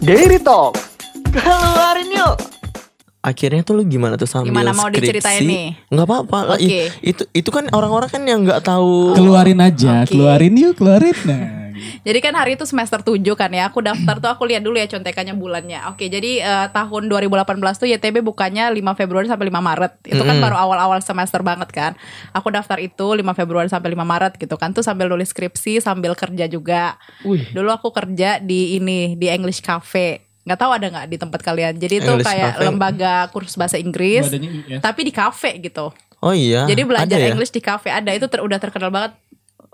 Dairy Talk. Keluarin yuk. Akhirnya tuh lu gimana tuh sambil Gimana mau skripsi? diceritain nih? Nggak apa-apa. Ih, Itu itu kan orang-orang kan yang nggak tahu. Keluarin aja, Oke. keluarin yuk, keluarin. Nah, Jadi kan hari itu semester 7 kan ya. Aku daftar tuh aku lihat dulu ya contekannya bulannya. Oke, jadi eh, tahun 2018 tuh YTB bukannya 5 Februari sampai 5 Maret. Itu kan Mm-mm. baru awal-awal semester banget kan. Aku daftar itu 5 Februari sampai 5 Maret gitu kan. Tuh sambil nulis skripsi, sambil kerja juga. Wih. Dulu aku kerja di ini di English Cafe. nggak tahu ada nggak di tempat kalian. Jadi itu English kayak Cafe. lembaga kursus bahasa Inggris. badannya ya. Tapi di cafe gitu. Oh iya. Jadi belajar ada ya? English di cafe ada itu ter- udah terkenal banget.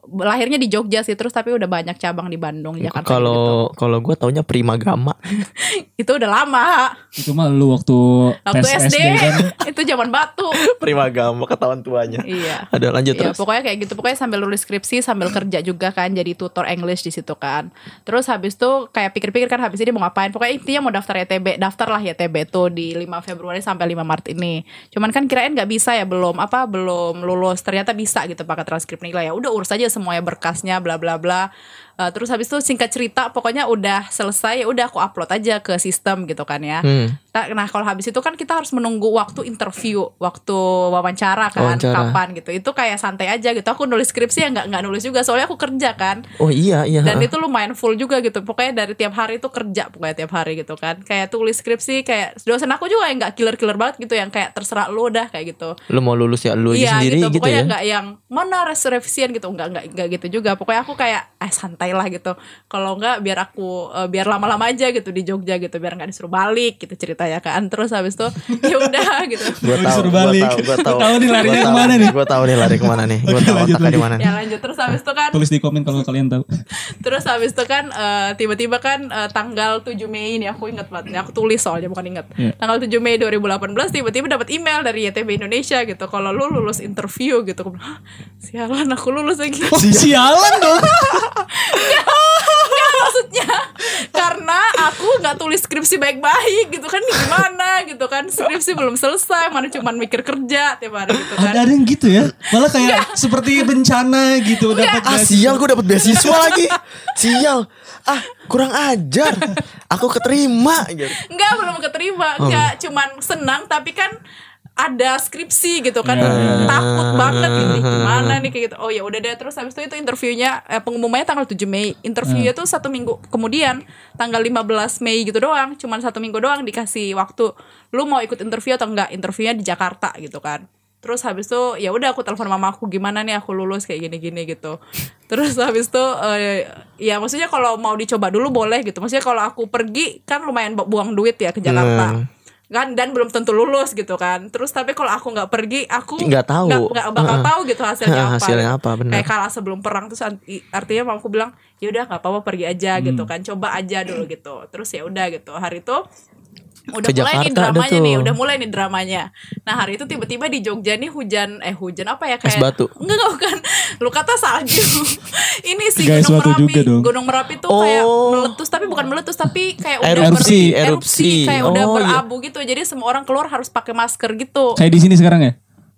Lahirnya di Jogja sih terus tapi udah banyak cabang di Bandung, Jakarta gitu. Kalau kalau gue taunya Prima Gama. itu udah lama. Itu mah lu waktu, Waktu SD, SD kan. itu zaman batu. Prima Gama ketahuan tuanya. iya. Ada lanjut Ya, terus. pokoknya kayak gitu. Pokoknya sambil nulis skripsi, sambil kerja juga kan jadi tutor English di situ kan. Terus habis itu kayak pikir-pikir kan habis ini mau ngapain. Pokoknya intinya mau daftar YTB, daftar lah YTB tuh di 5 Februari sampai 5 Maret ini. Cuman kan kirain nggak bisa ya belum apa belum lulus. Ternyata bisa gitu pakai transkrip nilai. Ya udah urus aja semuanya berkasnya bla bla bla. Eh, terus habis itu singkat cerita pokoknya udah selesai ya udah aku upload aja ke sistem gitu kan ya. Hmm. Nah, nah, kalau habis itu kan kita harus menunggu waktu interview, waktu wawancara kan, Wawancara. kapan gitu. Itu kayak santai aja gitu. Aku nulis skripsi ya nggak nggak nulis juga, soalnya aku kerja kan. Oh iya iya. Dan itu lumayan full juga gitu. Pokoknya dari tiap hari itu kerja pokoknya tiap hari gitu kan. Kayak tulis skripsi kayak dosen aku juga yang nggak killer-killer banget gitu yang kayak terserah lu udah kayak gitu. Lu mau lulus ya lu aja Iya sendiri gitu, gitu, pokoknya ya. nggak yang mana res revisian gitu, nggak nggak nggak gitu juga. Pokoknya aku kayak eh santai lah gitu. Kalau nggak biar aku eh, biar lama-lama aja gitu di Jogja gitu, biar nggak disuruh balik gitu ceritanya kan. Terus habis itu ya udah gitu. Gua tahu, gua balik. tahu, gua tahu. Tahu nih larinya ke mana nih? Gua tahu nih lari ke mana nih. Gua tahu otaknya di mana nih. Ya lanjut terus habis itu kan Tulis di komen kalau kalian tahu. Terus habis itu kan eh, tiba-tiba kan eh, tanggal 7 Mei ini aku ingat banget. Ini Aku tulis soalnya bukan ingat. Iya. Tanggal 7 Mei 2018 tiba-tiba dapat email dari YTB Indonesia gitu. Kalau lu lulus interview gitu. Aku bilang, "Hah, sialan aku lulus lagi. Sialan dong. Nggak, aku nggak tulis skripsi baik-baik gitu kan gimana gitu kan skripsi belum selesai mana cuman mikir kerja tiap hari gitu kan Ada ada yang gitu ya. Malah kayak seperti bencana gitu dapat Ah beasiswa. sial gue dapet beasiswa lagi Sial Ah kurang ajar Aku keterima gitu. Enggak belum keterima Oh. Enggak cuman senang tapi kan ada skripsi gitu kan. Ya, ya, ya. takut banget ini gimana nih? kayak gitu. Oh ya udah deh. Terus habis itu itu interviewnya eh, pengumumannya tanggal 7 Mei. Interviewnya tuh satu minggu kemudian tanggal 15 Mei gitu doang. Cuman satu minggu doang dikasih waktu. Lu mau ikut interview atau enggak? Interviewnya di Jakarta gitu kan. Terus habis itu ya udah aku telepon mama aku gimana nih aku lulus? kayak gini-gini gitu. Terus habis itu eh, ya maksudnya kalau mau dicoba dulu boleh gitu. Maksudnya kalau aku pergi kan lumayan bu- buang duit ya ke Jakarta. Hmm. Kan dan belum tentu lulus gitu kan terus tapi kalau aku nggak pergi aku Nggak tahu. nggak bakal Heeh. tahu gitu hasilnya apa Hasilnya gitu. apa, benar. kayak kalah sebelum perang terus artinya mamaku bilang ya udah nggak apa-apa pergi aja gitu kan coba aja dulu gitu terus ya udah gitu hari itu udah Ke mulai nih Jakarta ada dramanya nih udah mulai nih dramanya nah hari itu tiba-tiba di Jogja nih hujan eh hujan apa ya kayak batu. enggak enggak bukan lu kata salju ini sih Guys, gunung batu merapi juga dong. gunung merapi tuh kayak Oh. meletus tapi bukan meletus tapi kayak udah Erupsi, ber- erupsi. kayak udah Oh, iya. berabu gitu jadi semua orang keluar harus pakai masker gitu Kayak di sini sekarang ya?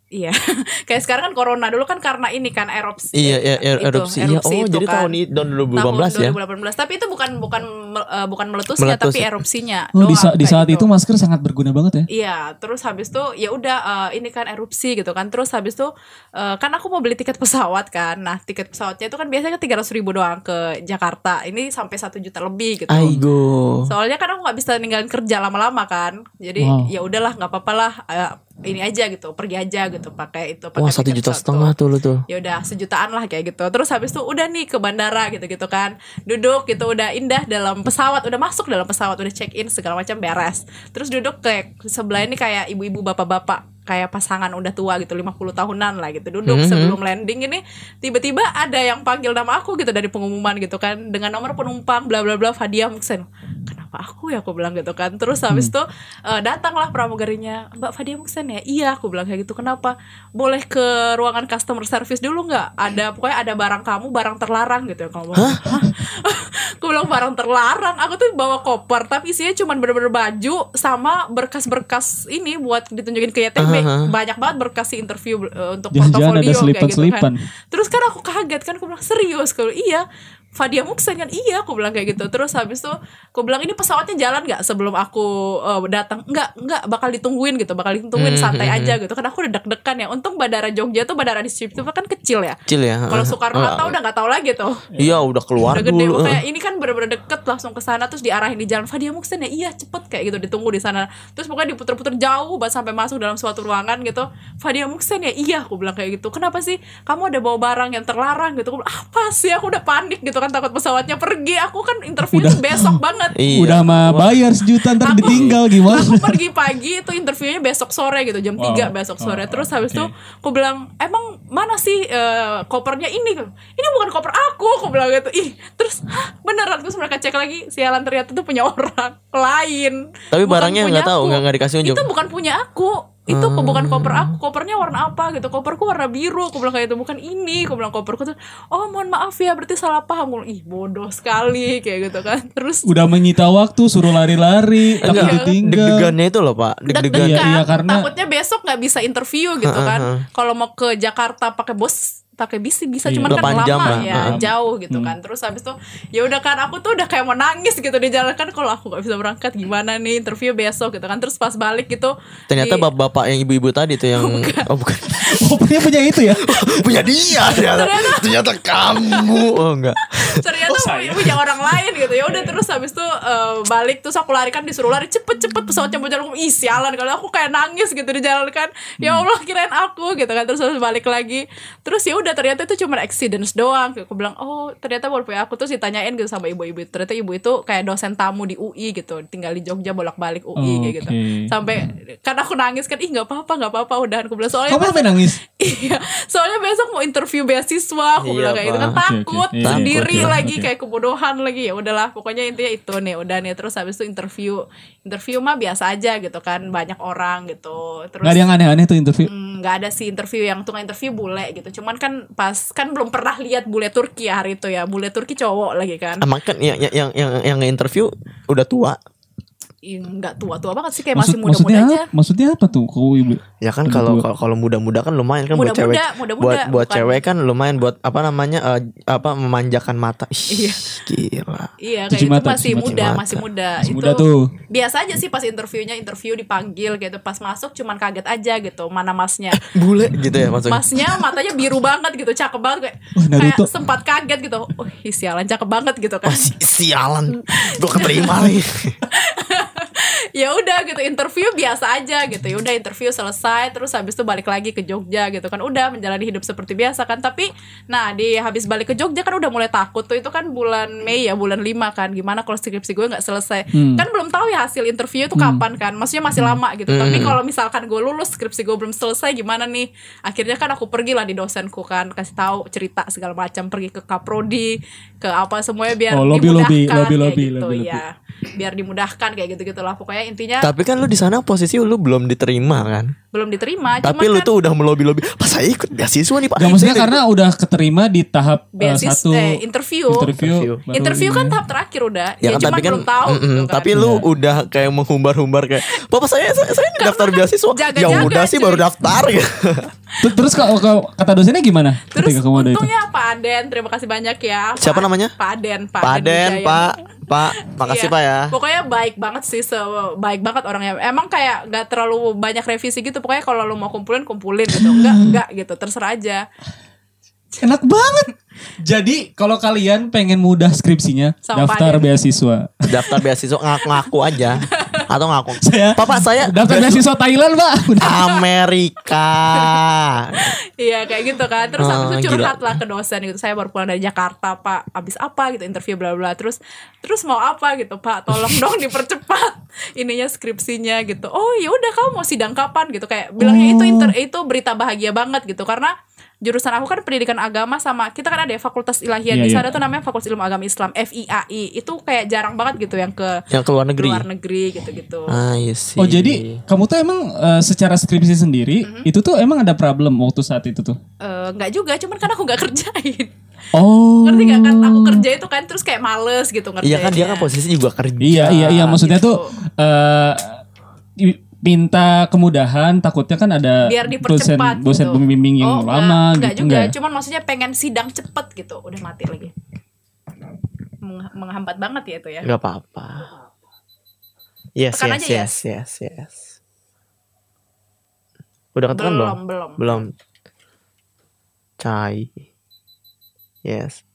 Iya, kayak sekarang kan corona dulu kan karena ini kan erupsi. Iya iya er- Itu, erupsi Iya oh itu jadi kan. tahun ini tahun 2018 ya Tahun 2018. Tapi itu bukan bukan eh, bukan meletusnya Meletus tapi ya. erupsinya. Oh, di, doang, sa- di saat gitu. itu masker sangat berguna banget ya. Iya, terus habis itu ya udah eh, ini kan erupsi gitu kan. Terus habis itu eh, kan aku mau beli tiket pesawat kan. Nah, tiket pesawatnya itu kan biasanya tiga ratus ribu doang ke Jakarta. Ini sampai satu juta lebih gitu. Aigo Soalnya kan aku nggak bisa ninggalin kerja lama-lama kan. Jadi Wow. ya udahlah nggak apa-apa lah. Ini aja gitu, pergi aja gitu pakai itu pakai Wah satu juta tuh setengah tuh lu tuh. Ya udah sejutaan lah kayak gitu. Terus habis itu udah nih ke bandara gitu gitu kan. Duduk gitu udah indah dalam pesawat udah masuk dalam pesawat udah check in segala macam beres. Terus duduk kayak sebelah ini kayak ibu-ibu bapak-bapak kayak pasangan udah tua gitu 50 tahunan lah gitu. Duduk Mhm. sebelum landing ini tiba-tiba ada yang panggil nama aku gitu dari pengumuman gitu kan. Dengan nomor penumpang bla bla bla Fadia Muksen kenapa aku? Ya aku bilang gitu kan. Terus habis itu eh, datanglah pramugarinya Mbak Fadia Muksen ya? Iya aku bilang kayak gitu. Kenapa? Boleh ke ruangan customer service dulu nggak? Ada pokoknya ada barang kamu barang terlarang gitu ya kamu aku bilang barang terlarang. Aku tuh bawa koper tapi isinya cuma bener-bener baju sama berkas-berkas ini buat ditunjukin ke YTB Aha. banyak banget berkas si interview eh, untuk portofolio kayak gitu kan. terus kan aku kaget kan aku bilang serius? Kalau iya Fadia Muksen kan? Iya aku bilang kayak gitu. Terus habis itu aku bilang ini pesawatnya jalan nggak sebelum aku eh, datang? Nggak nggak bakal ditungguin gitu. Bakal ditungguin Hmm, santai hmm, aja gitu. Kan aku udah deg-degan ya. Untung bandara Jogja tuh bandara di situ kan kecil ya. Kecil ya. kalau Heeh. Soekarno Hatta udah nggak tahu lagi tuh. Iya udah keluar udah gede dulu. kayak ini kan bener-bener deket langsung ke sana terus diarahin di jalan Fadia Muksen ya? Iya cepet kayak gitu ditunggu di sana. Terus pokoknya diputer-puter jauh banget sampai masuk dalam suatu ruangan gitu. Fadia Muksen ya? Iya aku bilang kayak gitu. Kenapa sih? Kamu ada bawa barang yang terlarang gitu. Aku bilang, apa sih? Aku udah panik gitu kan takut pesawatnya pergi aku kan interview Udah. besok banget Iya. Udah mah bayar sejuta ntar Aku- ditinggal gimana? Aku pergi pagi itu interviewnya besok sore gitu jam Wow. 3 besok sore. Oh, Terus habis itu aku bilang, "Emang mana sih eh, kopernya ini?" Ini bukan koper aku, aku bilang gitu. Ih, terus "Hah, beneran terus mereka cek lagi, sialan ternyata itu punya orang lain. Tapi Bukan barangnya nggak tahu, nggak dikasih unjuk. Itu bukan punya aku. Itu Hmm. bukan koper aku. Kopernya warna apa gitu? Koperku warna biru. Aku bilang kayak itu bukan ini. Aku bilang koperku tuh, "Oh, mohon maaf ya, berarti salah paham." Aku bilang, Ih, bodoh sekali kayak gitu kan. Terus Udah menyita waktu suruh lari-lari takut Enggak, ditinggal. deg-degannya itu loh pak, deg-degan. deg-degan Iya, iya, karena- takutnya besok nggak bisa interview gitu kan kalau mau ke Jakarta pakai bos pakai bis sih bisa Iya. cuman kan 8 jam lama lah. ya jauh gitu kan. Terus habis itu ya udah kan aku tuh udah kayak mau nangis gitu di jalan. Kan kalau aku nggak bisa berangkat gimana nih? Interview besok gitu kan. Terus pas balik gitu Ternyata di- bapak-bapak yang ibu-ibu tadi tuh yang oh bukan Oh punya punya itu ya? punya dia ternyata. ternyata. Kamu. Oh enggak. Ternyata punya, punya orang lain gitu. Ya udah terus habis itu eh, balik terus aku lari kan disuruh lari. Cepet cepet pesawatnya mau jalan. Ih sialan kalau aku kayak nangis gitu di jalan kan. Ya Allah kirain aku gitu kan. Terus harus balik lagi. Terus ya udah ternyata itu cuma accidents doang. Aku bilang oh ternyata baru punya aku terus ditanyain gitu sama ibu-ibu. Ternyata ibu itu kayak dosen tamu di UI gitu. Tinggal di Jogja bolak-balik UI kayak gitu. Oke. sampai kan aku nangis kan ih nggak apa-apa nggak apa-apa udah aku bilang soalnya Kamu nangis? Iya, soalnya besok mau interview beasiswa, aku Iya, bilang kayak gitu kan Pak. Oke, oke. takut Iya, sendiri takut, ya. lagi Oke. kayak kebodohan lagi ya udahlah pokoknya intinya itu nih udah nih terus habis itu interview interview mah biasa aja gitu kan banyak orang gitu terus Gak ada yang aneh-aneh tuh interview. Hmm, nggak ada sih interview yang tukang interview bule gitu cuman kan pas kan belum pernah lihat bule Turki ya hari itu ya bule Turki cowok lagi kan emang kan yang yang yang yang, yang nge-interview udah tua nggak tua-tua banget sih kayak Maksud, masih muda-muda maksudnya aja apa? Maksudnya apa tuh? Kau ibu? ya kan kalau kalau muda-muda kan lumayan kan buat Muda-muda, cewek muda-muda, buat buat bukan- cewek kan lumayan buat apa namanya eh, apa memanjakan mata Ih, Iya. gila Iya Cuci kayak itu mata, masih cuci muda, mata. masih muda. Masih itu muda tuh. biasa aja sih pas interviewnya interview dipanggil gitu. Pas masuk cuman kaget aja gitu mana masnya. bule gitu ya maksudnya Masnya matanya biru banget gitu, cakep banget kayak, Naruto. kayak sempat kaget gitu. Oh, ih, sialan cakep banget gitu kan. Si- sialan gue keterima lagi ya udah gitu interview biasa aja gitu. Ya udah interview selesai terus habis itu balik lagi ke Jogja gitu kan. Udah menjalani hidup seperti biasa kan. Tapi nah di habis balik ke Jogja kan udah mulai takut tuh itu kan bulan Mei ya, bulan 5 kan. Gimana kalau skripsi gue nggak selesai? Hmm. Kan belum tahu ya hasil interview itu kapan kan. Maksudnya masih lama gitu. Tapi Hmm. kalau misalkan gue lulus skripsi gue belum selesai gimana nih? Akhirnya kan aku pergi lah di dosenku kan kasih tahu cerita segala macam pergi ke kaprodi ke apa semuanya biar Oh, lobby, lobby, dimudahkan lobby, kayak lobby, gitu lobby, ya. Biar dimudahkan kayak gitu gitulah pokoknya intinya tapi kan lu di sana posisi lu belum diterima kan belum diterima tapi cuman lu kan tuh udah melobi lobi pas saya ikut beasiswa nih pak Gak maksudnya karena udah keterima di tahap eh, beasis satu eh, interview Interview. interview. interview kan ini. tahap terakhir udah Ya, ya, kan tapi kan belum tahu mm-mm, gitu kan. tapi lu udah kayak menghumbar-humbar kayak bapak saya saya, saya ini daftar beasiswa ya jaga-jaga, udah sih cuy. baru daftar ya Ter- Terus kalau kata dosennya gimana? Terus ketika kamu ada itu? untungnya Pak Aden, terima kasih banyak ya. Pak- Siapa namanya? Pak Aden, Pak, Pak Den Wijaya. pak pak makasih Iya. pak ya Pokoknya baik banget sih, se baik banget orangnya. Emang kayak gak terlalu banyak revisi gitu. Pokoknya kalau lu mau kumpulin kumpulin gitu. Enggak enggak gitu, terserah aja. Enak banget. Jadi kalau kalian pengen mudah skripsinya, Sama daftar Pak Den. beasiswa. daftar beasiswa ngaku-ngaku aja atau ngaku Saya papa saya daftar beasiswa Thailand, Pak. Amerika Iya kayak gitu kan. Terus Ah, habis itu gila. curhat lah ke dosen gitu. Saya baru pulang dari Jakarta, Pak. Abis apa gitu interview bla bla. Terus terus mau apa gitu, Pak? Tolong dong dipercepat ininya skripsinya gitu. Oh, ya udah kamu mau sidang kapan gitu kayak bilangnya itu inter itu berita bahagia banget gitu karena jurusan aku kan pendidikan agama sama kita kan ada ya fakultas ilahiyah Iya, di iya. sana tuh namanya Fakultas Ilmu Agama Islam FIAI itu kayak jarang banget gitu yang ke yang ke luar negeri luar negeri gitu-gitu ah iya sih Oh jadi kamu tuh emang eh, secara skripsi sendiri Mm-hmm. itu tuh emang ada problem waktu saat itu tuh? Eh, nggak juga cuman kan aku nggak kerjain Oh. ngerti gak kan aku kerja itu kan terus kayak males gitu ngerti iya kan dia kan posisi juga kerja Iya iya iya maksudnya gitu. tuh eh i- minta kemudahan takutnya kan ada biar dosen dipercepat dosen gitu. pembimbing yang Oh, lama enggak, enggak gitu juga enggak. ya? cuman maksudnya pengen sidang cepet gitu udah mati lagi meng- menghambat banget ya itu ya. nggak apa-apa. Yes, Tekan yes, aja yes, yes, yes. Udah ketekan belum? belum, belum. Belum. Cai. Yes.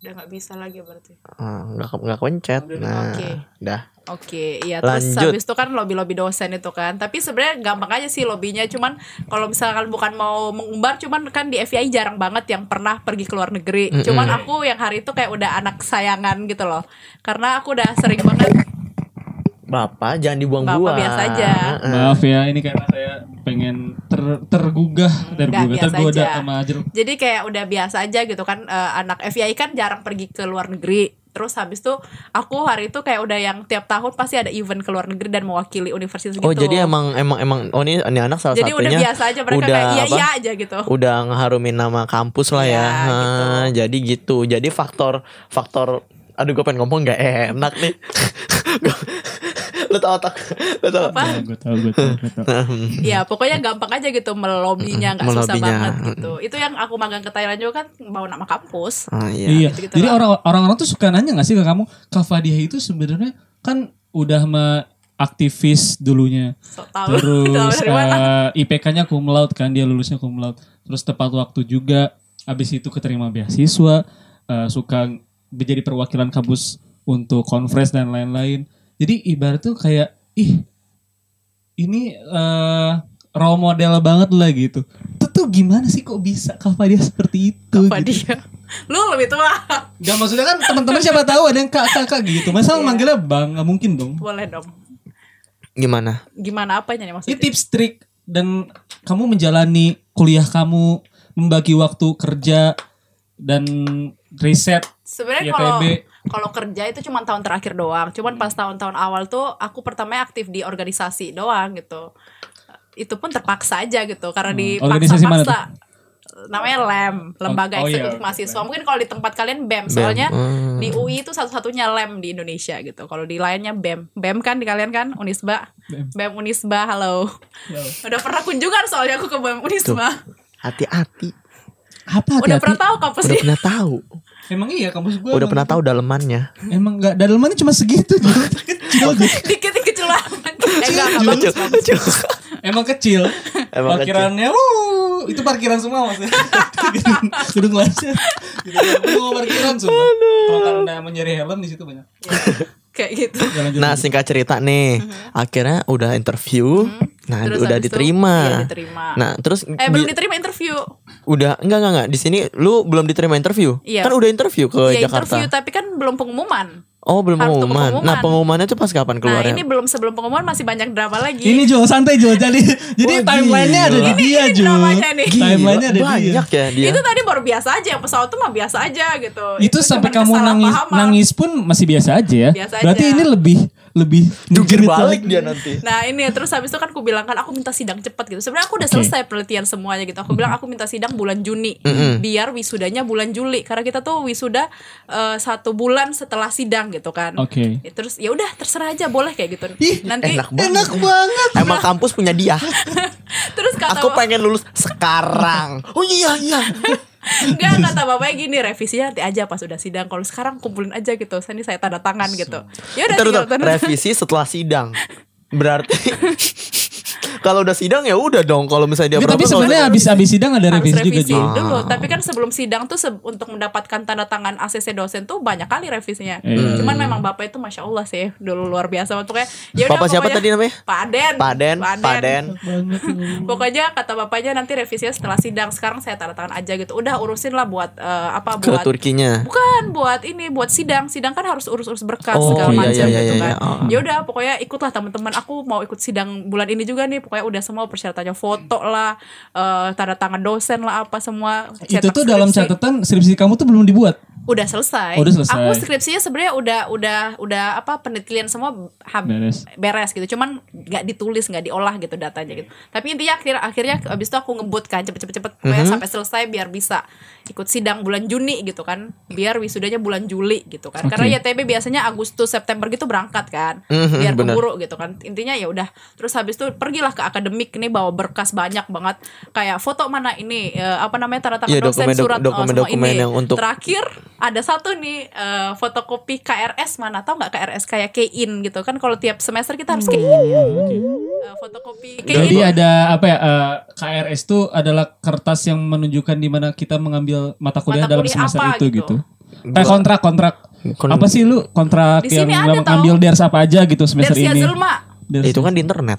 Udah nggak bisa lagi berarti. Ah, nggak ke- nggak kepencet. Nah, Oke. dah. Oke, iya terus habis itu kan lobby-lobby dosen itu kan. Tapi sebenarnya gampang aja sih lobbynya, cuman kalau misalkan bukan mau mengumbar, cuman kan di FII jarang banget yang pernah pergi ke luar negeri. Mm-mm. Cuman aku yang hari itu kayak udah anak sayangan gitu loh. Karena aku udah sering banget Bapak jangan dibuang-buang. Bapak biasa aja. Maaf ya, ini karena saya pengen ter, tergugah, tergugah, tergoda aja. sama jeruk. jadi kayak udah biasa aja gitu kan eh, anak FII kan jarang pergi ke luar negeri terus habis itu aku hari itu kayak udah yang tiap tahun pasti ada event ke luar negeri dan mewakili universitas gitu Oh jadi emang emang emang oh ini, ini anak salah jadi udah satunya biasa aja mereka udah kayak iya apa? iya aja gitu udah ngeharumin nama kampus lah ya. Iya, Hah, Jadi gitu. Jadi faktor faktor aduh gue pengen ngomong gak enak nih. lo tau tak lo tau apa Gue tau, gue tau, gue tau. ya pokoknya gampang aja gitu melobinya nggak susah Melobinya. banget gitu itu yang aku magang ke Thailand juga kan bawa nama kampus Ah, iya. Iya. Gitu-gitu Jadi lah. orang orang-orang tuh suka nanya gak sih ke kamu, Kak Fadiah itu sebenarnya kan udah me aktivis dulunya. so tahu Terus mana eh, IPK-nya cum laude kan, dia lulusnya cum laude. Terus tepat waktu juga, habis itu keterima beasiswa, eh, suka menjadi perwakilan kampus untuk conference dan lain-lain. Jadi ibarat tuh kayak ih ini eh role model banget lah gitu. Itu tuh gimana sih kok bisa Kak Fadiah seperti itu? apa gitu? lu lebih tua Gak maksudnya kan teman-teman siapa tahu ada yang kak kakak gitu. Masa Iya. manggilnya bang? Gak mungkin dong. boleh dong Gimana? gimana apanya nih Ini maksudnya tips trik dan kamu menjalani kuliah kamu, membagi waktu kerja dan riset Sebenarnya Ya, kalau TB. Kalau kerja itu cuma tahun terakhir doang. Cuman pas tahun-tahun awal tuh aku pertama aktif di organisasi doang gitu. Itu pun terpaksa aja gitu karena Hmm, dipaksa-paksa. Namanya LEM, Lembaga Oh, iya, Eksekutif oke, Mahasiswa. Mungkin kalau di tempat kalian BEM, soalnya Hmm. di UI itu satu-satunya LEM di Indonesia gitu. Kalau di lainnya BEM. BEM kan di kalian kan Unisba. BEM. BEM Unisba, halo. Udah pernah kunjungan soalnya aku ke BEM Unisba. Hati-hati. apa Udah hati-hati? pernah tahu Udah kampusnya. pernah tahu. Emang iya kampus gue Udah pernah tahu dalemannya. Emang nggak dalemannya cuma segitu kecil. Dikit kecil banget. Eh enggak, bagus. lucu. Emang kecil. Emang Parkirannya uh, itu parkiran semua maksudnya. gedung, kelasnya. Gedung parkiran semua. Kalau Anda mau nyari helm di situ banyak. Kayak gitu. Ya, Nah singkat cerita nih, akhirnya udah interview, nah Mm-hmm. Terus udah habis itu, diterima. iya, diterima. Nah terus Eh belum diterima interview. Udah enggak enggak enggak di sini lu belum diterima interview, Iya. kan udah interview ke Iya Jakarta. interview tapi kan belum pengumuman. Oh belum Harus pengumuman. pengumuman. Nah pengumumannya tuh pas kapan Nah keluarnya? ini belum sebelum pengumuman masih banyak drama lagi. Ini Jul, santai Jul. Jadi jadi Wah, timelinenya ada di dia. Gila, Timelinenya ada di dia. banyak ya dia. Itu tadi baru biasa aja yang pesawat tuh mah biasa aja gitu. Itu sampai cuman kamu nangis nangis pun masih biasa aja ya. Biasa Berarti aja. ini lebih lebih Jungkir balik lagi. dia nanti. Nah ini terus habis itu kan aku bilang kan aku minta sidang cepet gitu. Sebenarnya aku udah Oke. selesai penelitian semuanya gitu. Aku bilang aku minta sidang bulan Juni, biar wisudanya bulan Juli. Karena kita tuh wisuda eh, satu bulan setelah sidang gitu kan. Oke. Ya, terus ya udah terserah aja boleh kayak gitu. Ih, Nanti Enak banget. Enak banget. Emang kampus punya dia. terus kata Aku pengen lulus sekarang. Oh iya iya. Enggak kata bapaknya gini revisinya nanti aja pas udah sidang. Kalau sekarang kumpulin aja gitu. Ini saya tanda tangan gitu. Ya udah tanda Revisi setelah sidang. Berarti kalau udah sidang ya udah dong. Kalau misalnya dia Nggak, tapi sebenarnya habis habis sidang ada revisi juga revisi Jul. dulu. Tapi kan sebelum sidang tuh se- untuk mendapatkan tanda tangan ACC dosen tuh banyak kali revisinya. Hmm. Cuman memang bapak itu masya Allah sih dulu luar biasa. Pokoknya ya udah Bapak siapa tadi namanya? Pak Den. Pak Den, Pak Den. Banget. Jul. Pokoknya kata bapaknya nanti revisinya setelah sidang. Sekarang saya tanda tangan aja gitu. Udah urusin lah buat eh, apa ke buat Turkinya. Bukan buat ini buat sidang. Sidang kan harus urus-urus berkas Oh, segala iya, macam iya, gitu iya, kan. iya. Oh. Ya udah pokoknya ikutlah teman-teman. Aku mau ikut sidang bulan ini juga nih. Pokoknya udah semua persyaratannya foto lah, eh, tanda tangan dosen lah apa semua. Itu tuh dalam catatan skripsi kamu tuh belum dibuat. Udah selesai. Oh, udah selesai. Aku skripsinya sebenarnya udah udah udah apa penelitian semua hab- Beres. beres gitu. Cuman nggak ditulis, nggak diolah gitu datanya gitu. Tapi intinya akhir akhirnya abis itu aku ngebut kan cepet-cepet pokoknya Mhm. sampai selesai biar bisa ikut sidang bulan Juni gitu kan. Biar wisudanya bulan Juli gitu kan. Oke. Karena YTB biasanya Agustus September gitu berangkat kan. Mhm, biar bener. keburu gitu kan. Intinya ya udah. Terus habis itu pergilah ke akademik nih bawa berkas banyak banget. Kayak foto mana ini eh, apa namanya tanda tangan Iya, dosen dokumen- surat eh, semua dokumen-dokumen ini. yang untuk- terakhir ada satu nih eh, fotokopi KRS mana tau nggak KRS kayak K-in gitu kan kalau tiap semester kita harus K-in ya. Eh, fotokopi K-in Jadi ada apa ya? eh, KRS itu adalah kertas yang menunjukkan di mana kita mengambil mata kuliah Mata dalam kuliah semester apa itu gitu. gitu. Kayak kontrak kontrak. Kon- apa sih lu kontrak Di yang sini ada bilang tau. ambil dari apa aja gitu semester Dersia ini? Zulma Dari- Itu kan di internet.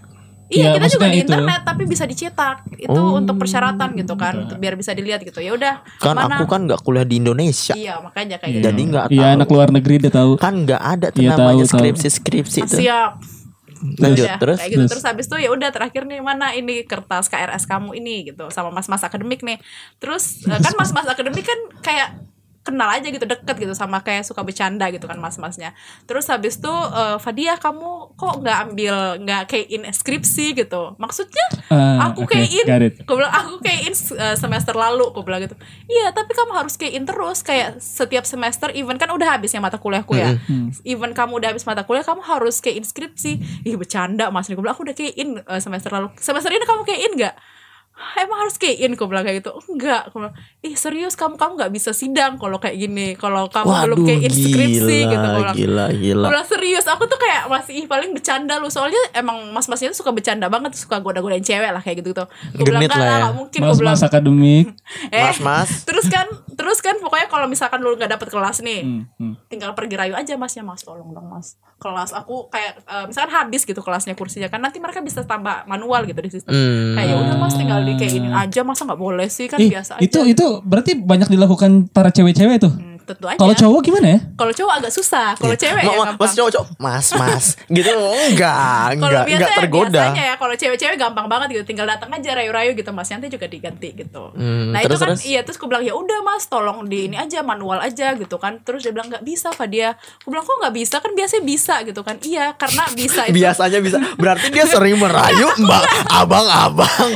Iya, Iya, kita juga di itu. internet tapi bisa dicetak. Itu Oh. untuk persyaratan gitu kan, untuk biar bisa dilihat gitu. Ya udah, Kan mana? aku kan nggak kuliah di Indonesia. Iya, makanya kayak Iya. gitu. Jadi nggak Iya tahu. anak luar negeri dia tahu. Kan nggak ada tuh Iya, namanya tahu, tahu. skripsi-skripsi itu. Siap. Lanjut Udah, terus. kayak gitu Terus. terus habis itu ya udah terakhir nih mana ini kertas KRS kamu ini gitu sama mas-mas akademik nih terus eh, kan mas-mas akademik kan kayak kenal aja gitu deket gitu sama kayak suka bercanda gitu kan mas-masnya. Terus habis itu eh, Fadia kamu kok nggak ambil nggak kayak in skripsi gitu? Maksudnya Ah, aku oke, kayak in aku bilang aku kayak in uh, semester lalu aku bilang gitu. Iya tapi kamu harus kayak in terus kayak setiap semester even kan udah habisnya mata kuliahku ya. Even kamu udah habis mata kuliah kamu harus kayak inskripsi ih bercanda mas. Aku bilang aku udah kayak in uh, semester lalu. Semester ini kamu kayak in nggak emang harus kayak in aku bilang kayak gitu enggak aku bilang ih serius kamu kamu nggak bisa sidang kalau kayak gini kalau kamu belum Waduh, kayak inskripsi gila, gitu aku bilang gila, gila. Udah serius, aku tuh kayak masih ih, paling bercanda lu Soalnya emang mas-masnya tuh suka bercanda banget Suka goda-godain cewek lah kayak Aku bilang Genit "Nggak lah ya." nggak mungkin bilang Mas-mas akademik. eh, Mas-mas. Terus kan Terus kan pokoknya kalau misalkan lu gak dapet kelas nih Hmm, hmm. Tinggal pergi rayu aja masnya Mas tolong dong mas Kelas aku kayak eh, Misalkan habis gitu kelasnya kursinya kan Nanti mereka bisa tambah manual gitu di sistem Hmm. Kayak ya udah mas tinggal di kayak ini aja Masa gak boleh sih kan Ih, biasa aja itu itu berarti banyak dilakukan para cewek-cewek tuh. Hmm, Tentu aja Kalau cowok gimana ya? Kalau cowok agak susah Kalau cewek Ma- ya gampang Mas cowok cowok Mas mas Gitu enggak Enggak biasa Enggak tergoda biasanya ya kalau cewek-cewek gampang banget gitu, tinggal datang aja rayu-rayu gitu mas, nanti juga diganti gitu. Hmm, nah terus, itu kan terus? iya terus aku bilang ya udah mas, tolong di ini aja manual aja gitu kan. Terus dia bilang nggak bisa Fadia. Aku bilang kok nggak bisa kan biasanya bisa gitu kan. Iya karena bisa itu. Biasanya bisa Berarti dia sering merayu Mbak Abang-abang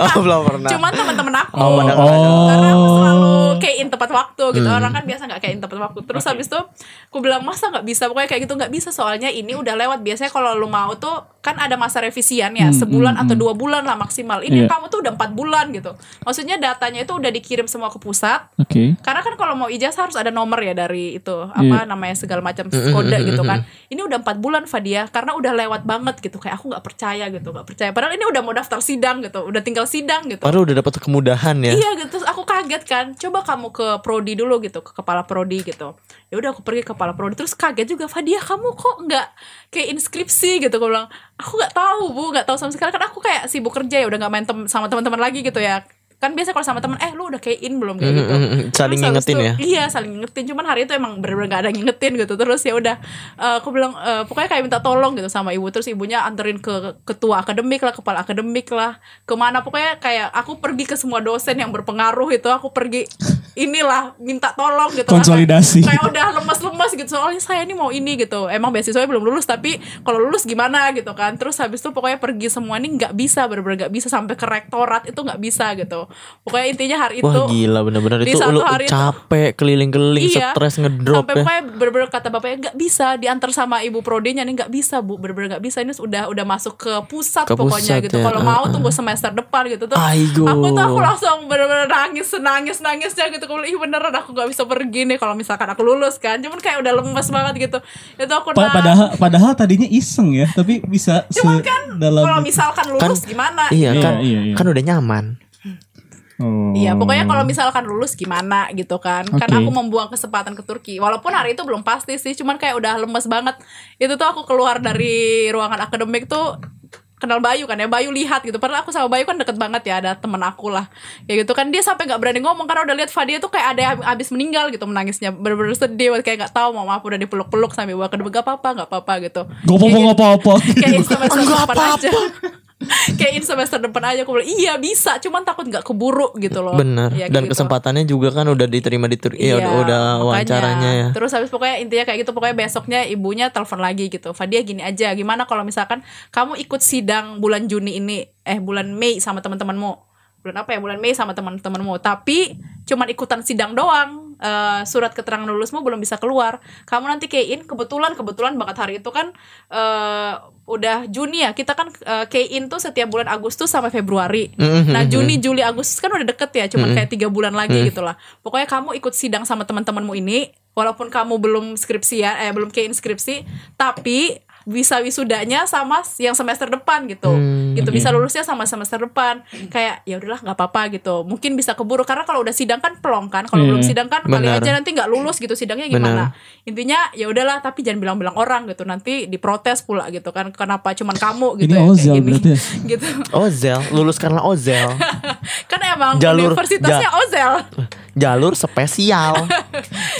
Oh belum pernah Cuman teman-teman aku. Oh, ada. Karena aku selalu kayak in tepat waktu gitu. Hmm. Orang kan biasa nggak kayak in tepat waktu. Terus habis itu aku bilang masa nggak bisa. Pokoknya kayak gitu nggak bisa. Soalnya ini udah lewat. Biasanya kalau lu mau tuh kan ada masa revisian ya. Hmm, sebulan hmm, atau hmm. dua bulan lah maksimal. Ini Iya. kamu tuh udah empat bulan gitu. Maksudnya datanya itu udah dikirim semua ke pusat. Oke. Karena kan kalau mau ijazah harus ada nomor ya dari itu apa Iya. namanya segala macam kode gitu kan. Ini udah empat bulan Fadia karena udah lewat banget gitu kayak aku nggak percaya gitu nggak percaya. Padahal ini udah mau daftar sidang gitu, udah tinggal sidang gitu. Padahal udah dapat kemudahan ya Iya gitu, kaget kan. Coba kamu ke prodi dulu gitu, ke kepala prodi gitu. Ya udah aku pergi ke kepala prodi, terus kaget juga, Fadia kamu kok nggak kayak inskripsi gitu. Aku bilang, aku nggak tahu bu, nggak tahu sama sekali kan aku kayak sibuk kerja ya, udah nggak main tem- sama teman-teman lagi gitu ya. Kan biasa kalau sama teman, eh lu udah kayak in belum kayak Mm, gitu. mm, saling Terus ngingetin itu- ya? Iya saling ngingetin, cuman hari itu emang bener-bener gak ada ngingetin gitu. Terus ya udah, eh, aku bilang eh, pokoknya kayak minta tolong gitu sama ibu. Terus ibunya anterin ke ketua akademik lah, kepala akademik lah, ke mana pokoknya kayak aku pergi ke semua dosen yang berpengaruh itu, aku pergi inilah minta tolong gitu. Konsolidasi. Kayak udah lemas-lemas gitu. Soalnya saya ini mau ini gitu. Emang beasiswanya belum lulus tapi kalau lulus gimana gitu kan. Terus habis itu pokoknya pergi semua ini nggak bisa bener-bener nggak bisa sampai ke rektorat itu nggak bisa gitu. Pokoknya intinya hari itu Wah gila bener-bener di itu satu lu hari itu- capek keliling-keliling Iya. stres ngedrop sampai ya. pokoknya bener-bener kata bapaknya nggak bisa diantar sama ibu prodinya nih nggak bisa bu bener-bener nggak bisa ini sudah udah masuk ke pusat Ke pokoknya pusat gitu ya, kalau ah, mau ah. tunggu semester depan gitu tuh Aigo. aku tuh aku langsung bener-bener nangis nangis nangisnya gitu kalau ih beneran aku nggak bisa pergi nih kalau misalkan aku lulus kan cuman kayak udah lemes banget gitu itu aku Pa- padahal padahal tadinya iseng ya, tapi bisa cuman kan dalam kalau misalkan lulus gimana Iya Iya, kan iya, iya. kan udah nyaman. Oh. Iya, pokoknya kalau misalkan lulus gimana gitu kan. Karena Oke. aku membuang kesempatan ke Turki. Walaupun hari itu belum pasti sih, cuman kayak udah lemes banget. Itu tuh aku keluar dari ruangan akademik tuh kenal Bayu kan ya Bayu lihat gitu padahal aku sama Bayu kan deket banget ya ada temen aku lah ya gitu kan dia sampai nggak berani ngomong karena udah lihat Fadia tuh kayak ada yang habis meninggal gitu menangisnya bener-bener sedih kayak nggak tahu mau maaf udah dipeluk-peluk sampai bawa ke gak apa-apa nggak apa-apa gitu Gak apa-apa, gak apa-apa. kayak semester Nggak depan aja kayak in semester depan aja aku bilang iya bisa cuman takut nggak keburu gitu loh Bener. Ya, Dan gitu. kesempatannya juga kan udah diterima di Turki. Iya, udah, udah makanya. wawancaranya ya. Terus habis pokoknya intinya kayak gitu pokoknya besoknya ibunya telepon lagi gitu. Fadia gini aja, gimana kalau misalkan kamu ikut sidang bulan Juni ini eh bulan Mei sama teman-temanmu. Bulan apa ya? Bulan Mei sama teman-temanmu. Tapi cuman ikutan sidang doang. Eh, surat keterangan lulusmu belum bisa keluar. Kamu nanti key in kebetulan kebetulan banget hari itu kan eh, udah Juni ya. Kita kan eh, key in tuh setiap bulan Agustus sampai Februari. Mhm, Nah Juni, Juli, Agustus kan udah deket ya, cuman kayak tiga bulan lagi gitu lah. Pokoknya kamu ikut sidang sama teman-temanmu ini, walaupun kamu belum skripsi ya, eh belum key in skripsi, tapi bisa wisudanya sama yang semester depan gitu, gitu bisa lulusnya sama semester depan. Kayak ya udahlah nggak apa-apa gitu. Mungkin bisa keburu karena kalau udah sidang kan pelong kan, kalau Iya. belum sidang kan kali Benar. aja nanti nggak lulus gitu sidangnya gimana. Intinya ya udahlah, tapi jangan bilang-bilang orang gitu, nanti diprotes pula gitu kan. Kenapa cuman kamu gitu? Ini ya, kayak Ozel gini. berarti ya? gitu. Ozel, lulus karena Ozel. kan emang Jalur- universitasnya Ozel. Jalur spesial.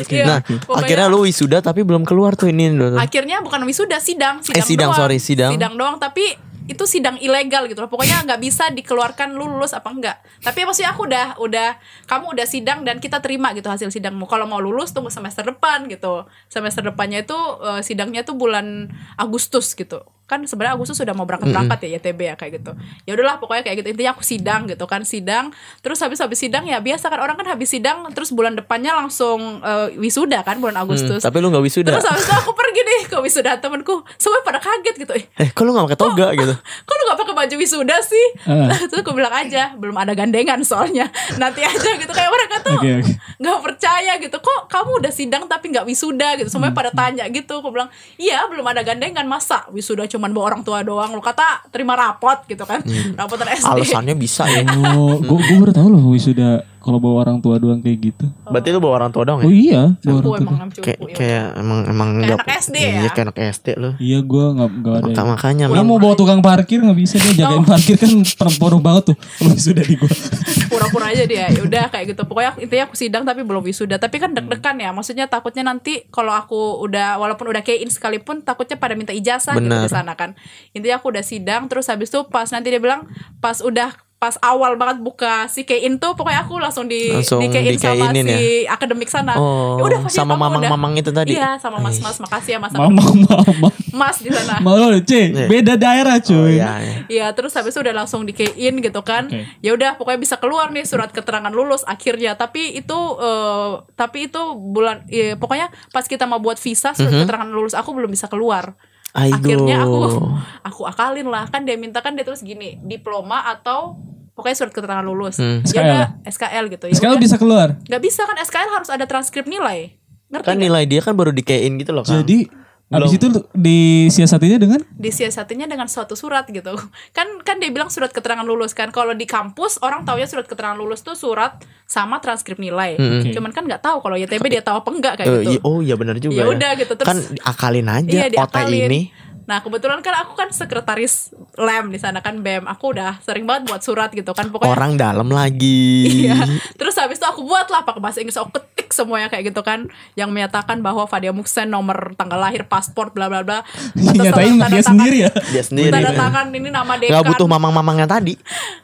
Iya, nah, pokoknya- akhirnya lu wisuda tapi belum keluar tuh ini. akhirnya bukan wisuda sidang sidang, Eh, sidang, doang. sorry, sidang. doang tapi itu sidang ilegal gitu loh pokoknya nggak bisa dikeluarkan lu lulus apa enggak tapi maksudnya aku udah udah kamu udah sidang dan kita terima gitu hasil sidangmu kalau mau lulus tunggu semester depan gitu semester depannya itu eh, sidangnya tuh bulan Agustus gitu kan sebenarnya Agustus sudah mau berangkat berangkat ya YTB ya kayak gitu. Ya udahlah pokoknya kayak gitu. Intinya aku sidang gitu kan sidang. Terus habis habis sidang ya biasa kan orang kan habis sidang terus bulan depannya langsung eh, wisuda kan bulan Hmm, Agustus. tapi lu nggak wisuda. Terus habis itu aku pergi nih ke wisuda temenku Semua pada kaget gitu. Eh Eh, kok lu gak pakai toga gitu? kok lu gak pakai baju wisuda sih? Ah. Terus aku bilang aja Belum ada gandengan soalnya. Nanti aja gitu. Kayak mereka tuh Oke, oke. nggak percaya gitu. Kok kamu udah sidang tapi gak wisuda gitu? Semuanya Hmm. pada tanya gitu. Aku bilang Iya belum ada gandengan. Masa wisuda cuman bawa orang tua doang. Lu kata terima rapot gitu kan. Rapotan SD Alasannya bisa ya. Gue gue baru tahu loh wisuda kalau bawa orang tua doang kayak gitu. Berarti lu bawa orang tua dong Oh ya? iya, bawa Aku orang tua. emang nam cupu Kayak ya kayak emang emang Kayak nggak- anak SD ya? Iya, kayak anak SD lu. Iya, gue nggak nggak ada. Maka, makanya Min. mau bawa tukang parkir nggak bisa dia jagain parkir kan perempuan banget tuh. Kalau wisuda di gue. pura-pura aja dia ya udah kayak gitu pokoknya intinya aku sidang tapi belum wisuda tapi kan deg-degan ya maksudnya takutnya nanti kalau aku udah walaupun udah kayak in sekalipun takutnya pada minta ijazah gitu di sana kan intinya aku udah sidang terus habis itu pas nanti dia bilang pas udah pas awal banget buka si Kein tuh pokoknya aku langsung di Langsung di Kein sama si akademik sana. Oh, Ya udah, sama mamang-mamang itu tadi? iya sama mas mas makasih ya mas. Mama mama. mas di sana. Malu C, beda daerah Oh, cuy. iya, iya. Iya terus habis itu udah langsung di in gitu kan. Oke. ya udah pokoknya bisa keluar nih surat keterangan lulus akhirnya. Tapi itu eh, tapi itu bulan eh, pokoknya pas kita mau buat visa surat keterangan lulus aku belum bisa keluar Aigo. akhirnya aku aku akalin lah kan dia minta kan dia terus gini diploma atau pokoknya surat keterangan lulus Hmm. ya SKL. udah SKL gitu ya Sekarang udah. bisa keluar. nggak bisa kan SKL harus ada transkrip nilai ngerti Kan nggak? nilai dia kan baru dikein gitu loh kan. Jadi habis itu disiasatinya dengan disiasatinya dengan suatu surat gitu kan kan dia bilang surat keterangan lulus kan kalau di kampus orang taunya surat keterangan lulus tuh surat sama transkrip nilai Oke. cuman kan nggak tahu kalau YTB dia tahu apa enggak kayak Eh, gitu iya, oh iya benar juga. Ya udah gitu, terus- kan akalin aja Iya, OT diakalin. ini. Nah kebetulan kan aku kan sekretaris lem di sana kan BEM aku udah sering banget buat surat gitu kan pokoknya Orang dalam lagi. Iya. Terus habis itu aku buat lah pakai bahasa Inggris aku ketik semuanya kayak gitu kan yang menyatakan bahwa Fadia Muksen nomor tanggal lahir paspor bla bla bla. Nyatain dia tangan- sendiri ya. Dia sendiri. Tanda tangan ini nama dekan. Gak butuh mamang-mamangnya tadi.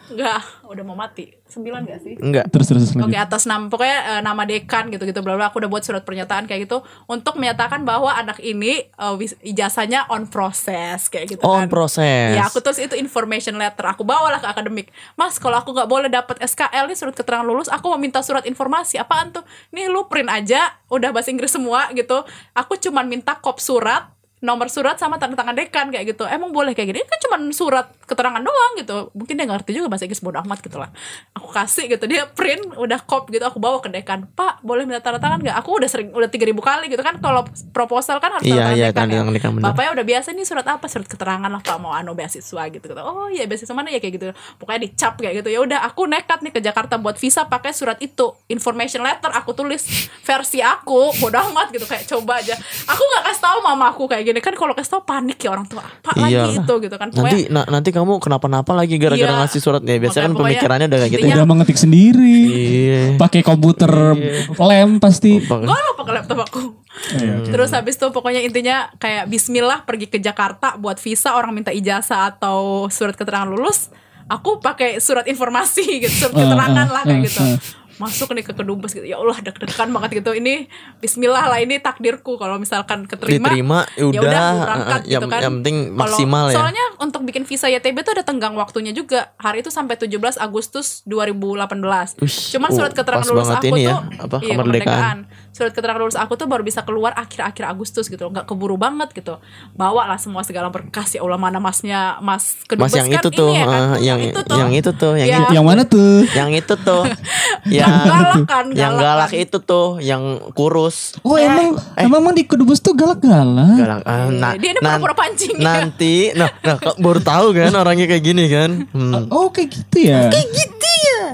Enggak, udah mau mati. Sembilan gak sih? Enggak. Terus terus Oke lanjut. atas nama pokoknya eh, nama dekan gitu-gitu bla bla aku udah buat surat pernyataan kayak gitu untuk menyatakan bahwa anak ini eh, wis- ijazahnya on process kayak gitu Oh, kan. proses. Ya aku terus itu information letter aku bawalah ke akademik. Mas kalau aku nggak boleh dapat SKL nih surat keterangan lulus, aku mau minta surat informasi. Apaan tuh? Nih lu print aja, udah bahasa Inggris semua gitu. Aku cuman minta kop surat nomor surat sama tanda tangan dekan kayak gitu. Emang boleh kayak gini? Ini kan cuman surat keterangan doang gitu. Mungkin dia nggak ngerti juga bahasa Inggris bodoh amat gitu lah. Aku kasih gitu dia print udah kop gitu aku bawa ke dekan. Pak boleh minta tanda tangan nggak? Aku udah sering udah tiga ribu kali gitu kan kalau proposal kan harus Iya, tanda tangan iya, dekan tanda ya. dekan, bapaknya udah biasa nih surat apa? Surat keterangan lah pak mau anu beasiswa gitu gitu. Oh iya beasiswa mana? Ya kayak gitu. Pokoknya dicap kayak gitu. Ya udah aku nekat nih ke Jakarta buat visa pakai surat itu. Information letter aku tulis. Versi aku bodoh amat gitu kayak coba aja. Aku nggak kasih tahu mama aku kayak gini kan kalau kasih tahu panik ya orang tua apa lagi Iya. itu gitu kan Nanti na- nanti kamu kenapa-napa lagi gara-gara Iya. ngasih surat ya. Biasanya kan pokoknya pemikirannya udah kayak gitu. intinya- Udah mengetik sendiri. Iya. Pakai komputer lem pasti. gue lupa pakai laptop aku Iya. Terus habis itu pokoknya intinya kayak Bismillah pergi ke Jakarta buat visa orang minta ijazah atau surat keterangan lulus. Aku pakai surat informasi gitu, surat Eh, keterangan eh, lah kayak eh, gitu. Masuk nih ke kedubes gitu. Ya Allah deg-degan banget gitu. Ini Bismillah lah ini takdirku. Kalau misalkan keterima Diterima, ya ya udah udah, berangkat eh, gitu yang- kan. yang penting maksimal ya. soalnya untuk bikin visa YTB tuh ada tenggang waktunya juga. Hari itu sampai 17 Agustus 2018 Wih, cuman surat oh, keterangan lulus aku ini ya, tuh apa, iya, kemerdekaan. Surat keterangan lulus aku tuh baru bisa keluar akhir-akhir Agustus gitu nggak keburu banget gitu bawa lah semua segala berkas ya Allah mana masnya mas kedubes Mas yang kan itu tuh, ini ya kan, eh, yang itu tuh yang itu tuh, yang Ya. itu, Yang mana tuh? yang itu tuh, yang galak kan yang galak kan. itu tuh, yang kurus. Oh emang emang emang di kedubes tuh galak-galak. Galak. ah, nah, Iya, dia ini nan- pura-pura pancing ya. Nanti, nah, nah kok baru tahu kan orangnya kayak gini kan. Hmm. Oh kayak gitu ya. Kayak gitu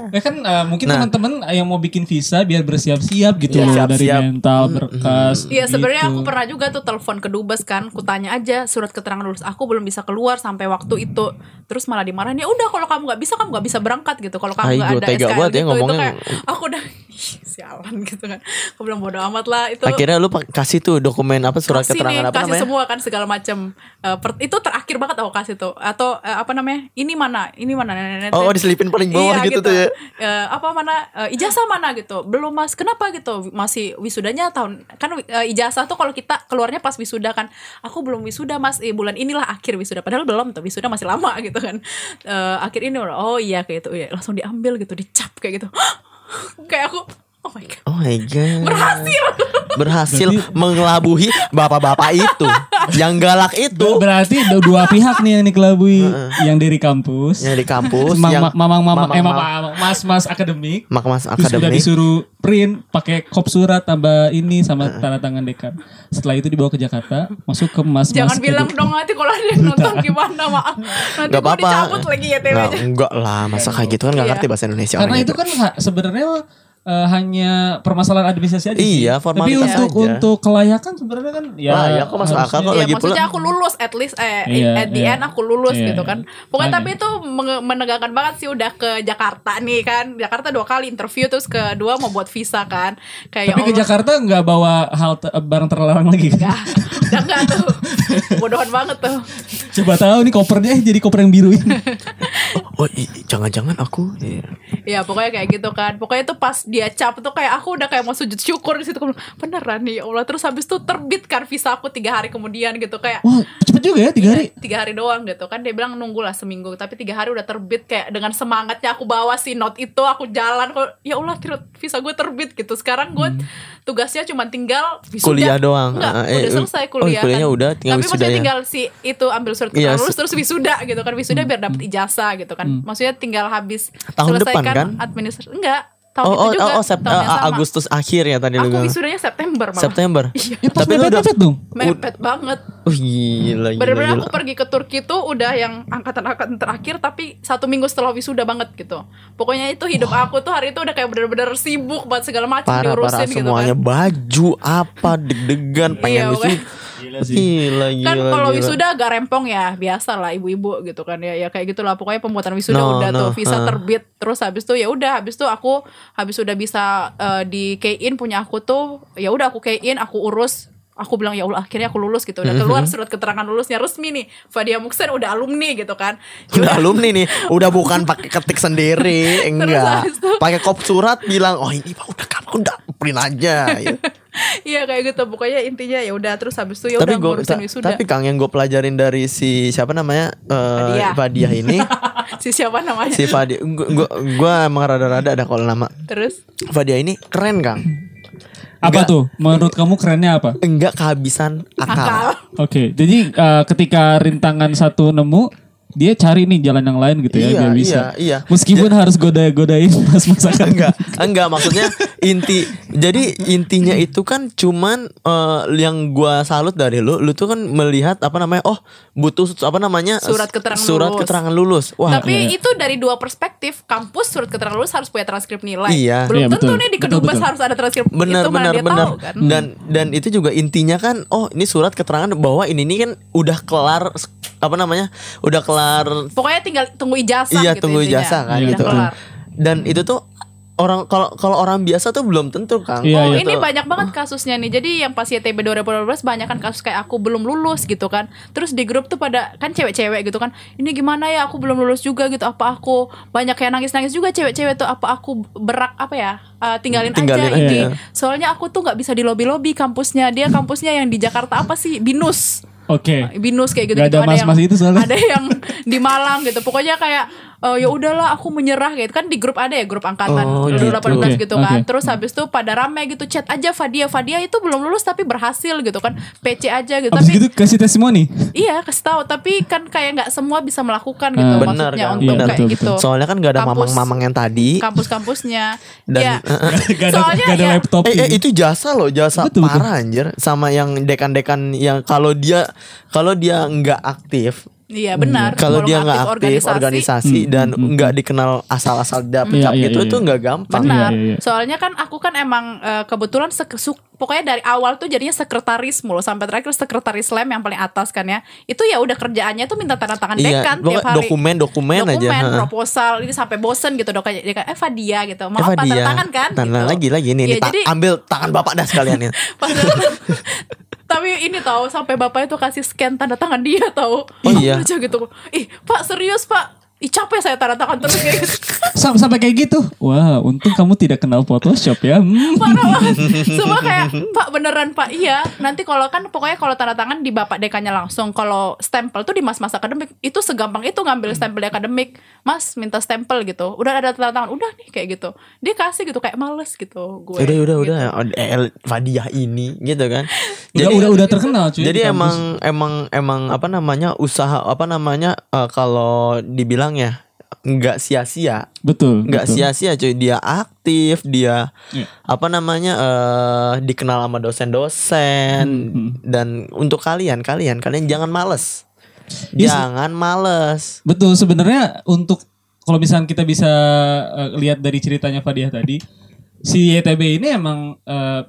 ya. Ya kan eh, mungkin Nah. teman-teman yang mau bikin visa biar bersiap-siap gitu Iya, loh dari siap-siap. mental berkas. Iya sebenarnya gitu. aku pernah juga tuh telepon ke dubes kan, ku tanya aja surat keterangan lulus aku belum bisa keluar sampai waktu itu, terus malah dimarahin ya udah kalau kamu nggak bisa kamu nggak bisa berangkat gitu, kalau kamu nggak ada tega SKL banget ya gitu, itu ngomongnya. kayak aku udah "Ih, sialan gitu kan, aku bilang bodo amat lah itu. Akhirnya lu kasih tuh dokumen apa surat kasih keterangan nih, apa kasih namanya? semua kan segala macam. Eh, per- itu terakhir banget aku kasih tuh atau eh, apa namanya ini mana ini mana nenek Oh, diselipin paling bawah Iya, gitu tuh ya. Eh, apa mana eh, ijazah mana gitu. Belum mas kenapa gitu? Masih wisudanya tahun kan eh, ijazah tuh kalau kita keluarnya pas wisuda kan. Aku belum wisuda mas. Eh, bulan inilah akhir wisuda. Padahal belum tuh wisuda masih lama gitu kan. Eh, akhir ini oh iya kayak gitu. Ya langsung diambil gitu dicap kayak gitu. Kayak aku oh my god. Oh my god. berhasil. Berhasil mengelabuhi bapak-bapak itu. Yang galak itu. Ber- Berarti ada dua pihak nih yang dikelabui, yang dari kampus, Yang di kampus Mang- yang ma- mamang mamang eh mamang- mamang mas mas akademik, Mak Mas akademik. disuruh print pakai kop surat tambah ini sama tanda tangan dekan. Setelah itu dibawa ke Jakarta, masuk ke mas mas. jangan bilang dong nanti kalau ada yang nonton gimana maaf nanti Gak gue apa-apa. dicabut lagi ya Nggak, enggak lah, masa kayak gitu kan gak Iya. ngerti bahasa Indonesia Karena itu kan sebenarnya eh, hanya permasalahan administrasi aja sih. Iya, Tapi formalitas untuk aja. untuk kelayakan sebenarnya kan ya. Layak kok masuk akal kok. Iya lagi maksudnya pula- aku lulus at least eh Iya, at the iya. end aku lulus Iya, gitu iya. kan. Pokoknya tapi itu menegangkan banget sih udah ke Jakarta nih kan. Jakarta dua kali interview terus kedua mau buat visa kan. Kayak Tapi ke Jakarta nggak bawa hal te- barang terlarang lagi kan? Enggak, udah enggak tuh. Bodohan banget tuh. Coba tahu nih kopernya eh, jadi koper yang biru ini. Oh, i- jangan-jangan aku. Iya. Ya pokoknya kayak gitu kan. Pokoknya tuh pas dia cap tuh kayak aku udah kayak mau sujud syukur di situ. Beneran nih ya Allah. Terus habis itu terbit kan visa aku tiga hari kemudian gitu kayak. Wah cepet juga ya tiga hari. tiga hari doang gitu kan dia bilang nunggu lah seminggu tapi tiga hari udah terbit kayak dengan semangatnya aku bawa si note itu aku jalan kok ya Allah visa gue terbit gitu sekarang gue tugasnya cuma tinggal. Kuliah doang. Enggak, Ah, eh, udah selesai oh, kuliah kuliahnya kan. udah, tinggal tapi maksudnya tinggal si itu ambil surat Iya, keterangan lulus se- terus wisuda gitu kan wisuda biar dapet ijazah gitu kan maksudnya tinggal habis Tahun depan, selesaikan kan? administrasi enggak tahun Oh, itu oh, juga oh, oh, Sep- tahun yang ah, sama. Agustus akhir ya tadi lu aku wisudanya September malah September. Ya pas Tapi lu udah mepet-mepet dong. mepet banget Oh, gila, gila, Bener-bener gila. aku pergi ke Turki tuh udah yang angkatan-angkatan terakhir tapi satu minggu setelah wisuda banget gitu. Pokoknya itu hidup aku tuh hari itu udah kayak bener-bener sibuk buat segala macam Parah, parah diurusin gitu semuanya kan. baju apa deg-degan pengen Iya, wisuda. Gila sih. Gila, gila. Kan kalau gila. wisuda agak rempong ya, biasa lah ibu-ibu gitu kan ya. Ya kayak gitulah pokoknya pembuatan wisuda No, udah no, tuh visa uh. terbit terus habis tuh ya udah habis tuh aku habis udah bisa eh, di key in punya aku tuh ya udah aku key in aku urus. Aku bilang ya Allah akhirnya aku lulus gitu. Udah keluar surat keterangan lulusnya resmi nih. Fadia Muksen udah alumni gitu kan. Ya Udah alumni nih, udah bukan pakai ketik sendiri, enggak. Pakai kop surat bilang, "Oh, ini Pak udah kamu udah print aja." Iya kayak gitu pokoknya intinya ya udah terus habis itu ya udah gue ngurusin wisuda. tapi Kang yang gue pelajarin dari si siapa namanya eh Fadia. Ini si siapa namanya? si Fadia gue gue emang rada-rada ada kalau nama Terus Fadia ini keren Kang Apa Enggak. tuh? Menurut kamu kerennya apa? enggak kehabisan akal, akal. Oke, jadi eh, ketika rintangan satu nemu, dia cari nih jalan yang lain gitu ya Iya, biar bisa. iya, iya. Meskipun harus goda-godain mas masakan. enggak enggak maksudnya inti jadi intinya itu kan cuman eh, yang gua salut dari lu lu tuh kan melihat apa namanya oh butuh apa namanya Surat keterangan surat lulus. keterangan lulus wah Tapi iya. itu dari dua perspektif. Kampus surat keterangan lulus harus punya transkrip nilai. Iya. Belum Iya, tentu betul. nih di Betul, kedubes betul. harus ada transkrip benar itu benar dia benar tahu kan. dan dan itu juga intinya kan oh ini surat keterangan bahwa ini nih kan udah kelar apa namanya udah kelar Pokoknya tinggal tunggu ijazah iya gitu tunggu ijazah kan Iya, gitu kelar. dan itu tuh orang kalau kalau orang biasa tuh belum tentu kan. Iya, oh iya. ini banyak banget kasusnya nih. Jadi yang pas YTB 2012 banyak kan kasus kayak aku belum lulus gitu kan. Terus di grup tuh pada kan cewek-cewek gitu kan. Ini gimana ya aku belum lulus juga gitu. Apa aku banyak yang nangis-nangis juga cewek-cewek tuh. Apa aku berak apa ya? eh, tinggalin, Tinggalin aja aja, ini. ya. Soalnya aku tuh nggak bisa di lobby-lobby kampusnya. Dia kampusnya yang di Jakarta apa sih? Binus. Oke. binus kayak gitu, Gak ada mas-mas itu soalnya. ada yang di Malang gitu pokoknya kayak eh, ya udahlah aku menyerah gitu kan di grup ada ya grup angkatan Oh, 2018 gitu. gitu Oke, kan oke. terus habis itu pada rame gitu chat aja Fadia Fadia itu belum lulus tapi berhasil gitu kan PC aja gitu Abis tapi gitu kasih testimoni. iya kasih tahu tapi kan kayak nggak semua bisa melakukan gitu Ah. Benar maksudnya kan, untuk benar. kayak Betul, gitu Soalnya kan gak ada mamang-mamang yang tadi. kampus-kampusnya Dan- ya gak ada, Soalnya gak ada ya- laptop. Eh, eh, itu jasa loh, jasa Betul, betul. parah anjir sama yang dekan-dekan yang kalau dia kalau dia nggak aktif, iya benar kalau dia nggak aktif organisasi, organisasi, Hmm, dan hmm, hmm. nggak dikenal asal-asal dapet Iya, cap iya, gitu iya, itu iya. nggak gampang. Benar. Iya, iya, iya. Soalnya kan aku kan emang eh, kebetulan sek- su- pokoknya dari awal tuh jadinya sekretaris mulu sampai terakhir sekretaris lem yang paling atas kan ya. Itu ya udah kerjaannya tuh minta tanda tangan Iya, dekan tiap hari. dokumen dokumen, aja. Dokumen, proposal ini sampai bosen gitu dok kayak dekan, eh Fadia gitu. Mau Eh, apa Fadia. tanda tangan kan? Tanda gitu. lagi lagi nih, Iya, nih, ta- jadi- ambil tangan bapak dah sekalian ya. Tapi ini tahu sampai bapak itu kasih scan tanda tangan dia tahu. Oh, iya. aja gitu. Ih, Pak serius, Pak. Ih, capek saya tanda tangan terus kayak gitu. Sam- sampai kayak gitu. Wah, untung kamu tidak kenal Photoshop ya. Hmm. Parah banget. Semua kayak Pak beneran Pak iya. Nanti kalau kan pokoknya kalau tanda tangan di bapak dekannya langsung. Kalau stempel tuh di mas-mas akademik itu segampang itu ngambil stempel di akademik. Mas minta stempel gitu. Udah ada tanda tangan. Udah nih kayak gitu. Dia kasih gitu kayak males gitu gue. udah udah gitu. udah eh, Fadiah ini gitu kan. Udah, udah, udah terkenal cuy. Jadi emang emang emang apa namanya usaha apa namanya eh, kalau dibilang ya nggak sia-sia betul. nggak betul. sia-sia cuy dia aktif dia Iya. apa namanya eh dikenal sama dosen-dosen Hmm, dan untuk kalian kalian kalian jangan males Yes. jangan males Betul sebenarnya untuk kalau misalnya kita bisa eh, lihat dari ceritanya Fadiah tadi, si YTB ini emang eh,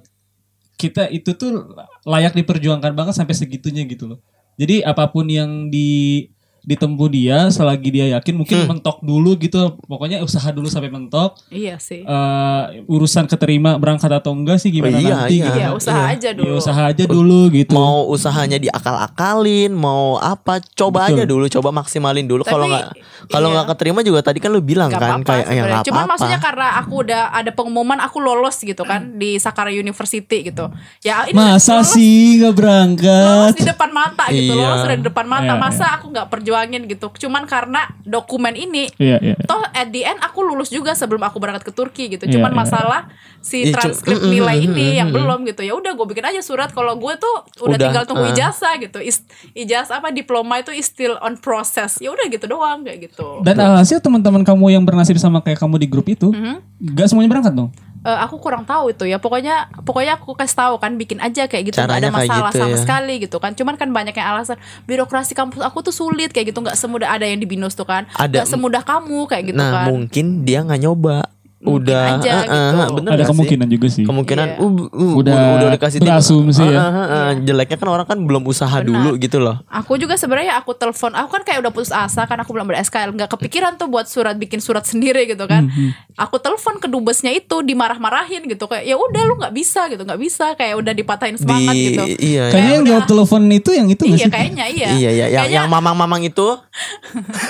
kita itu tuh layak diperjuangkan banget sampai segitunya gitu loh. Jadi apa pun yang di ditempuh dia selagi dia yakin mungkin mentok dulu gitu pokoknya usaha dulu sampai mentok Iya sih. Eh, urusan keterima berangkat atau enggak sih gimana Oh, iya, nanti iya. gitu. Iya, usaha iya. aja Ya, dulu. usaha aja dulu gitu mau usahanya diakal-akalin mau apa coba Betul. aja dulu coba maksimalin dulu kalau nggak kalau iya. nggak keterima juga tadi kan lu bilang Gak kan apa-apa kayak ya Cuman apa-apa maksudnya karena aku udah ada pengumuman aku lolos gitu kan di Sakara University gitu. Ya ini masa lolos- sih nggak lolos berangkat di depan mata gitu Iya. lolos di depan mata Iya, masa aku nggak perjuangin gitu cuman karena dokumen ini iya iya toh at the end aku lulus juga sebelum aku berangkat ke Turki gitu Iya, cuman iya. masalah si transkrip mm, mm, nilai mm, ini mm, yang mm. belum gitu ya udah gue bikin aja surat kalau gue tuh udah, Udah, tinggal tunggu uh. ijazah gitu Is- ijazah apa diploma itu is still on process ya udah gitu doang kayak gitu Dan alhasil teman-teman kamu yang bernasib sama kayak kamu di grup itu, Mhm. nggak semuanya berangkat dong? Eh, aku kurang tahu itu ya. Pokoknya pokoknya aku kasih tahu kan bikin aja kayak gitu. Ada Caranya kayak masalah gitu sama ya. sekali gitu kan. Cuman kan banyak yang alasan birokrasi kampus aku tuh sulit kayak gitu. Nggak semudah ada yang di binus tuh kan. Ada. nggak semudah kamu kayak gitu nah kan. mungkin dia nggak nyoba udah aja eh, eh, gitu. bener Ada nggak sih? kemungkinan juga sih. kemungkinan Iya. uh, uh, Udah udah dikasih berasumsi ya. Ah, ah, ah, jeleknya kan orang kan belum usaha dulu gitu loh Aku juga sebenarnya aku telepon, aku kan kayak udah putus asa kan aku belum ber SKL, nggak kepikiran tuh buat surat bikin surat sendiri gitu kan. Hmm, Aku telepon ke dubesnya itu dimarah-marahin gitu kayak ya udah lu nggak bisa gitu, nggak bisa kayak udah dipatahin semangat di gitu. iya Kayaknya yang udah. jawab telepon itu yang itu Iya sih? kayaknya iya. iya iya yang, Kayaknya yang mamang-mamang itu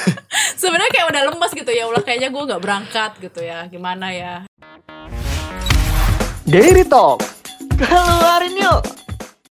sebenarnya kayak udah lemas gitu ya Allah kayaknya gue nggak berangkat gitu ya gimana ya Daily Talk. Keluarin yuk.